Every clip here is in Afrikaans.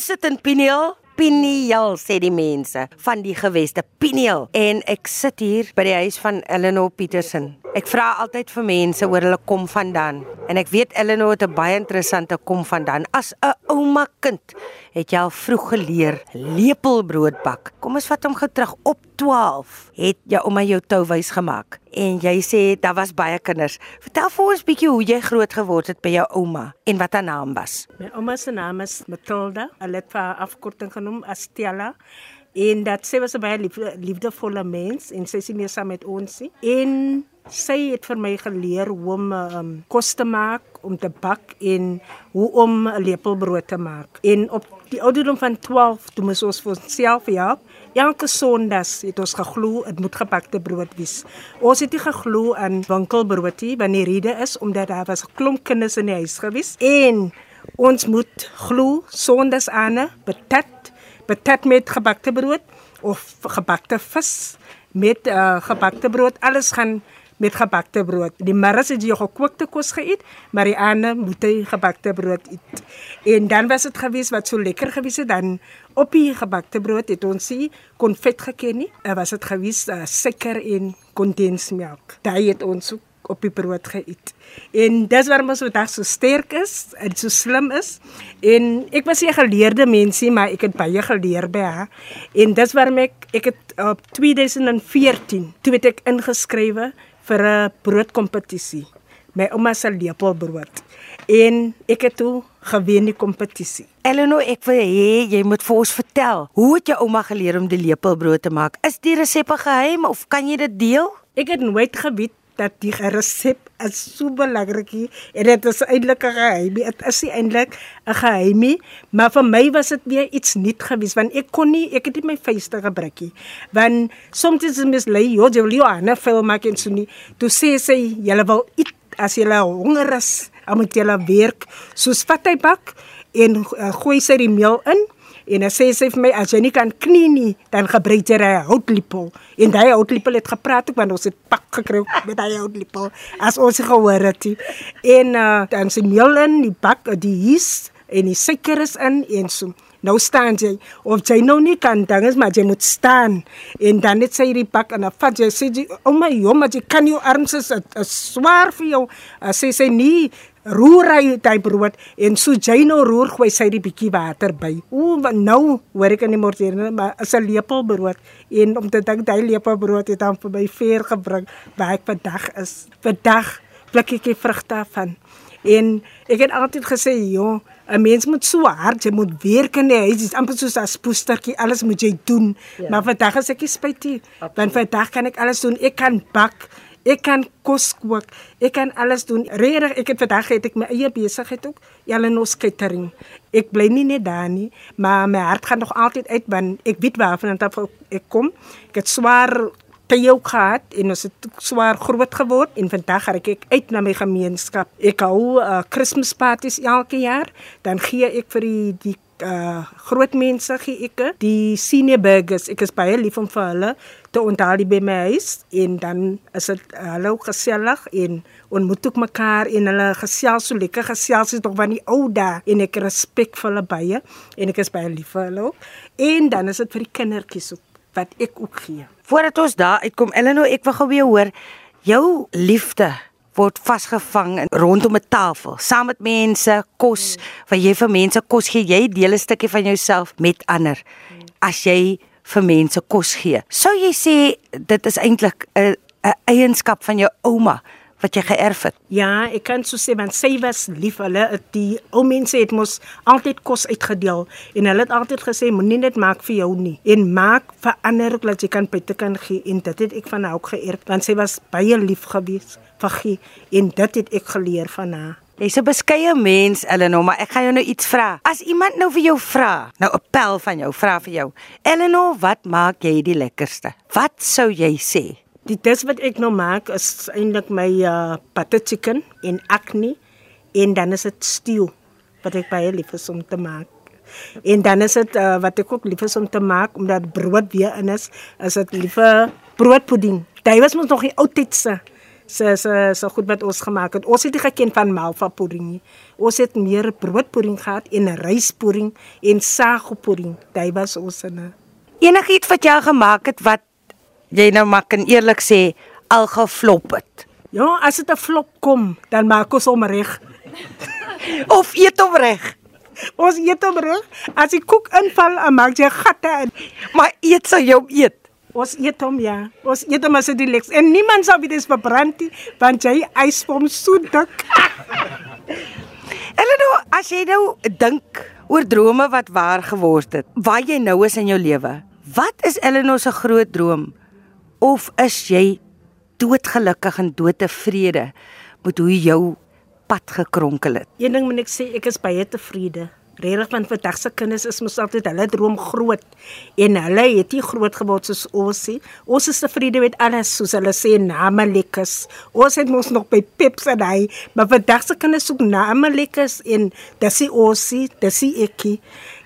Ons sit in Pineal Pineal sê die mense van die geweste Pineal en ek sit hier by die huis van Eleanor Petersen. Ek vra altyd vir mense oor hulle kom vandaan en ek weet Eleanor het 'n baie interessante kom vandaan. As 'n ouma kind het jy al vroeg geleer lepelbrood bak. Kom ons vat hom gou terug op 12. Het jou ouma jou touwys gemaak en jy sê daar was baie kinders. Vertel vir ons bietjie hoe jy groot geword het by jou ouma en wat haar naam was. My ouma se naam is Matilda. Hulle het vir afkorting genoem as Stella. En dat sy was 'n baie liefde, liefdevolle mens en sy is meer saam met ons nie. En sy het vir my geleer hoe om um, kos te maak, om te bak en hoe om 'n lepelbrood te maak. En op die ouderdom van 12 toe moes ons vir onsself help. Elke Sondag het ons geglo dit moet gebakte brood wees. Ons het nie geglo aan winkelbroodie wanneer rede is omdat daar was 'n klomp kinders in die huis gewees en ons moet glo Sondags aan betat betat met gebakte brood of gebakte vis met uh, gebakte brood alles gaan met gebakte brood. Die middags het jy gekookte kos geëet, maar die aand moet jy gebakte brood eet. En dan was dit gewees wat so lekker gewees het dan op die gebakte brood het ons sie konfet geken nie. Er was dit gewees uh, suiker en kondensmelk. Daai het ons ook op die brood geëet. En dis waarom ons vandag so sterk is en so slim is. En ek was 'n geleerde mensie, maar ek het baie geleer by haar. En dis waarom ek ek het op 2014 toe het ek ingeskrywe vir 'n broodkompetisie. My ouma se lepelbrood. En ek het toe gewen die kompetisie. Eleanor, ek wil hê jy moet vir ons vertel. Hoe het jou ouma geleer om die lepelbrood te maak? Is die resep geheim of kan jy dit deel? Ek het nooit geweet dat die resep is so belangrik en dit is eintlik 'n geheim. Dit is nie eintlik 'n geheim nie, maar vir my was dit weer iets nuut geweest want ek kon nie ek het nie my vuiste gebruik nie. Want soms is mis lei jy wil jy aan 'n film maak en so nie. Toe sê sy jy wil eet as jy honger is, dan moet jy werk soos vat hy bak en uh, gooi sy die meel in En hy sê sy vir my as jy nie kan knie nie, dan gebruik jy 'n houtlepel. En daai houtlepel het gepraat ook want ons het pak gekry met daai houtlepel as ons gehoor het. En uh, dan sy meel in, die bak, die yeast en die suiker is in en so. Nou staan jy of jy nou nie kan dan is maar jy moet staan en dan net sy die bak en dan vat jy sê jy oh my jomma jy kan jou arms is, is swaar vir jou. Uh, sê sy nie roer hy hy brood en so jy nou roer gooi sy die bietjie water by. O, nou hoor ek in die mortier, maar is 'n lepel brood en om te dink hy lepel brood het dan vir my veer gebring waar ek vandag is. Vandag pluk ek die vrugte van. En ek het altyd gesê, joh, 'n mens moet so hard, jy moet werk in die huis, dis amper soos 'n spoestertjie, alles moet jy doen. Ja. Maar vandag is ek spyt nie, want vandag kan ek alles doen. Ek kan bak, Ek kan kos kook. Ek kan alles doen. Regtig, ek het vandag het ek my eie besigheid ook, Jelenos Catering. Ek bly nie net daar nie, maar my hart gaan nog altyd uit want ek weet waarvan ek kom. Ek het swaar tye gehad en ons het swaar groot geword en vandag gaan ek uit na my gemeenskap. Ek hou uh, Kersfeespartytjies elke jaar, dan gee ek vir die die uh groot mense gee ek die senior burgers ek is baie lief om vir hulle te onthou by my huis en dan is dit hallo gesellig en ontmoet ek mekaar en hulle gesels so lekker gesels is tog van die ou dae en ek respek vir hulle baie en ek is baie lief vir hulle en dan is dit vir die kindertjies ook wat ek ook gee voordat ons daar uitkom Eleanor ek wil gou weer hoor. Jou liefde word vasgevang rondom 'n tafel saam met mense kos. Wat jy vir mense kos gee jy deel 'n stukkie van jouself met ander. As jy vir mense kos gee sou jy sê dit is eintlik 'n 'n eienskap van jou ouma wat jy geërf het. Ja, ek kan so sê want sy was lief hulle die ou mense het mos altyd kos uitgedeel en hulle het altyd gesê moenie dit maak vir jou nie en maak vir ander dat jy kan buite kan gee en dit het ek van haar ook geërf want sy was baie lief gewees vir gee en dit het ek geleer van haar. Jy's 'n beskeie mens, Eleanor, maar ek gaan jou nou iets vra. As iemand nou vir jou vra, nou 'n pel van jou vra vir jou. Eleanor, wat maak jy die lekkerste? Wat sou jy sê? Die dis wat ek nou maak is eintlik my uh butter chicken en acne en dan is dit stew wat ek baie lief is om te maak. En dan is dit uh, wat ek ook lief is om te maak omdat brood weer in is, is dit liewe broodpudding. Dit was mos nog die ou tyd se se se so goed wat ons gemaak het. Ons het nie geken van malva pudding nie. Ons het meer broodpudding gehad en 'n ryspudding en sagopudding. Dit was ons en Enigiets wat jy gemaak het wat jy nou maar kan eerlik sê al geflop het. Ja, as dit 'n flop kom, dan maak ons hom reg. Of eet hom reg. Ons eet hom reg. As die koek inval, maak jy gatte in. Maar eet sou jy hom eet. Ons eet hom ja. Ons eet hom as dit leks en niemand sal weet dit verbrand nie, want jy eis hom so dik. Eleanor, as jy nou dink oor drome wat waar geword het, waar jy nou is in jou lewe. Wat is Eleanor se groot droom? Of is jy doodgelukkig en doodtevrede met hoe jou pad gekronkel het? Een ding moet ek sê, ek is baie tevrede. Regtig want vandag se kinders is mos altyd hulle droom groot en hulle het nie groot geword soos ons nie. Ons is tevrede met alles soos hulle sê name lekkers. Ons het mos nog by Pips en hy, maar vandag se kinders soek name lekkers en dis die osie, dis die ekkie.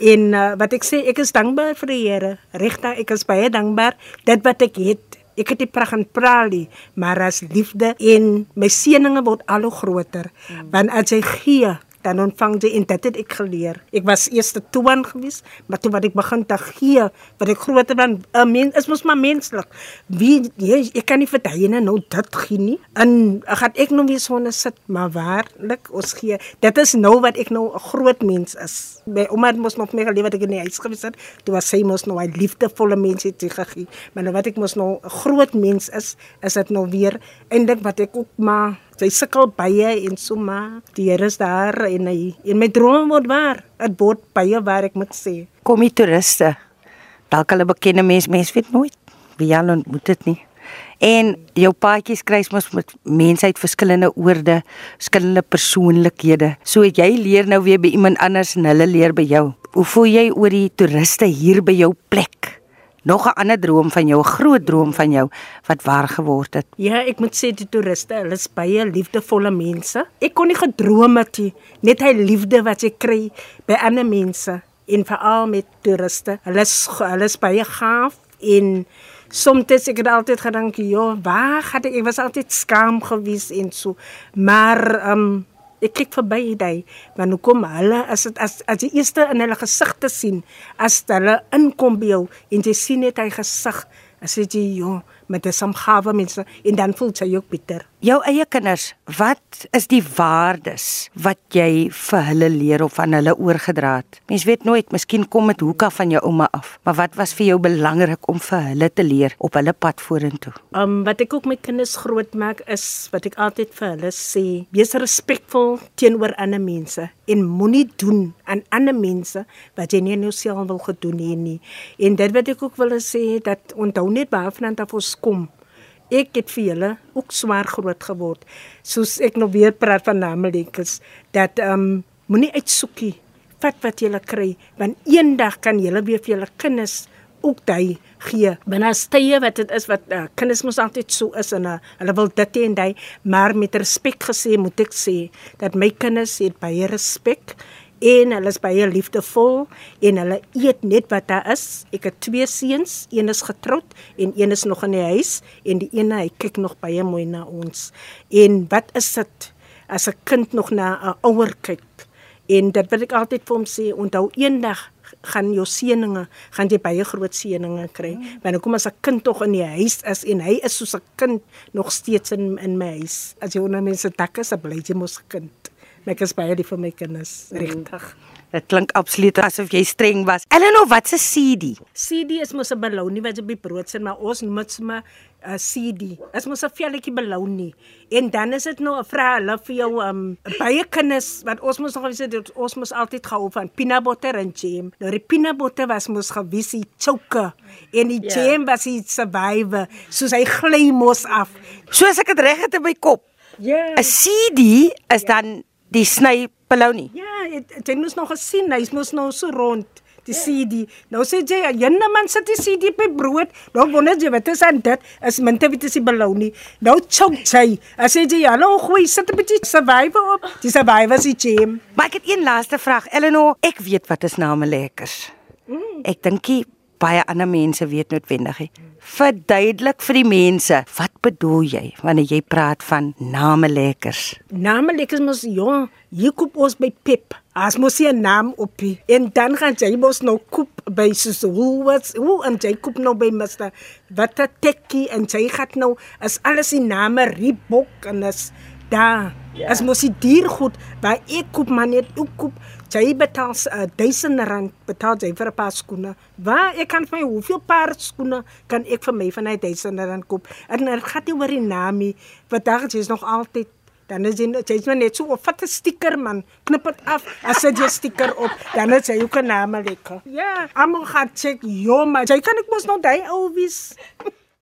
En uh, wat ek sê, ek is dankbaar vir die Here. Regtig, ek is baie dankbaar dit wat ek het. Ek het die pragt en pralie, maar as liefde en my seëninge word al hoe groter. Mm. Want as jy gee, dan ontvang jy en dit het ek geleer. Ek was eers te toan gewees, maar toe wat ek begin te gee, wat ek groter dan 'n mens is mos maar menslik. Wie jy ek kan nie vir daai nou dit gee nie. En gaan ek nou weer sonne sit, maar waarlik ons gee. Dit is nou wat ek nou 'n groot mens is. My ouma mos nog meer geleef wat ek in die huis gewees het. Toe was sy mos nou 'n liefdevolle mens het gegee. Maar nou wat ek mos nou 'n groot mens is, is dit nou weer eintlik wat ek ook maar sy sukkel baie en so maar die Here is daar en hy en my drome word waar. Dit word baie waar ek moet sê. Kom die toeriste. Dalk hulle bekende mens, mens weet nooit wie jy ontmoet dit nie. En jou paadjies kruis mos met mense uit verskillende oorde, verskillende persoonlikhede. So het jy leer nou weer by iemand anders en hulle leer by jou. Hoe voel jy oor die toeriste hier by jou plek? Nog 'n ander droom van jou, 'n groot droom van jou wat waar geword het. Ja, ek moet sê die toeriste, hulle is baie liefdevolle mense. Ek kon nie gedroom het nie, net hy liefde wat jy kry by ander mense en veral met toeriste. Hulle is hulle is baie gaaf en soms ek het altyd gedink, "Ja, waar gaan ek? Ek was altyd skaam gewees en so." Maar ehm um, ek kyk verby hy, want hoekom hulle as dit as as die eerste in hulle gesigte sien, as hulle inkom by jou en jy sien net hy gesig, as jy ja, met 'n samgawe mense en dan voel jy ook bitter. Jou eie kinders, wat is die waardes wat jy vir hulle leer of aan hulle oorgedra het? Mens weet nooit, miskien kom dit hoeka van jou ouma af, maar wat was vir jou belangrik om vir hulle te leer op hulle pad vorentoe? Um wat ek ook met kinders grootmaak is wat ek altyd vir hulle sê, wees respekvol teenoor ander mense en moenie doen aan ander mense wat jy nie nou self wil gedoen hê nie. En dit wat ek ook wil sê dat onthou net baie van dat ons kom. Ek het vir julle ook swaar groot geword. Soos ek nog weer praat van namelekers dat ehm um, moenie uitsoekie vat wat jy kry want eendag kan jy weer vir julle kinders ook daai gee. Binne stye wat dit is wat uh, kinders mos altyd so is en uh, hulle wil dit en daai maar met respek gesê moet ek sê dat my kinders het baie respek en hulle is baie liefdevol en hulle eet net wat daar is. Ek het twee seuns, een is getroud en een is nog in die huis en die ene hy kyk nog baie mooi na ons. En wat is dit as 'n kind nog na 'n ouer kyk? En dit wil ek altyd vir hom sê, onthou eendag gaan jou seëninge, gaan jy baie groot seëninge kry. Mm. Want hoekom as 'n kind tog in die huis is en hy is soos 'n kind nog steeds in in my huis. As jy onder mense dak is, bly jy mos 'n kind. Ek is baie lief vir my kinders, regtig. Dit klink absoluut asof jy streng was. Eleanor, wat se CD? CD is mos 'n belounie wat jy by brood sit, maar ons noem dit sommer 'n CD. Is mos 'n velletjie belounie. En dan is dit nou 'n vrou hulle vir jou um baie kinders wat ons mos nog gesê het ons mos altyd gehou van peanut butter en jam. Nou die peanut butter was mos gewis die choker en die yeah. Ja. jam was die survivor. Soos hy gly mos af. Soos ek dit reg het in my kop. Ja. 'n CD is yeah. dan die sny polony. Ja, jy moes nog gesien, hy moes nou so rond die. CD. Nou sê jy, jenne man sit die CD by brood. Nou wonder jy wat is aan dit? Is minte wat is die polony. Nou chok jy. As jy jy hallo goeie sit 'n bietjie survival op. Die survival is jam. Maar ek het een laaste vraag. Eleanor, ek weet wat is name lekkers. Mm. Ek dink baie ander mense weet noodwendig. Verduidelik vir die mense, wat bedoel jy wanneer jy praat van namelekkers? Namelijk mos ja, hier koop ons by Pep. As mos jy 'n naam op die. en dan gaan jy mos nou koop by soos hoe wat hoe en jy koop nou by Mr. wat 'n tekkie en jy gaan nou is alles die name Reebok en is daar. Ja. As mos die diergoed by ek koop maar net ek koop jy betaal uh, 1000 rand betaal jy vir 'n paar skoene. Waar ek kan vir my hoeveel paar skoene kan ek vir my van hy 1000 rand koop? En dit gaan nie oor die naam nie. Vandag is nog altyd dan is jy jy's maar net so of vat 'n stiker man, knip dit af, as jy 'n stiker op, dan is jy ook 'n naam lekker. Ja, almal gaan check, jo, maar jy kan ek mos nog daai ou wys.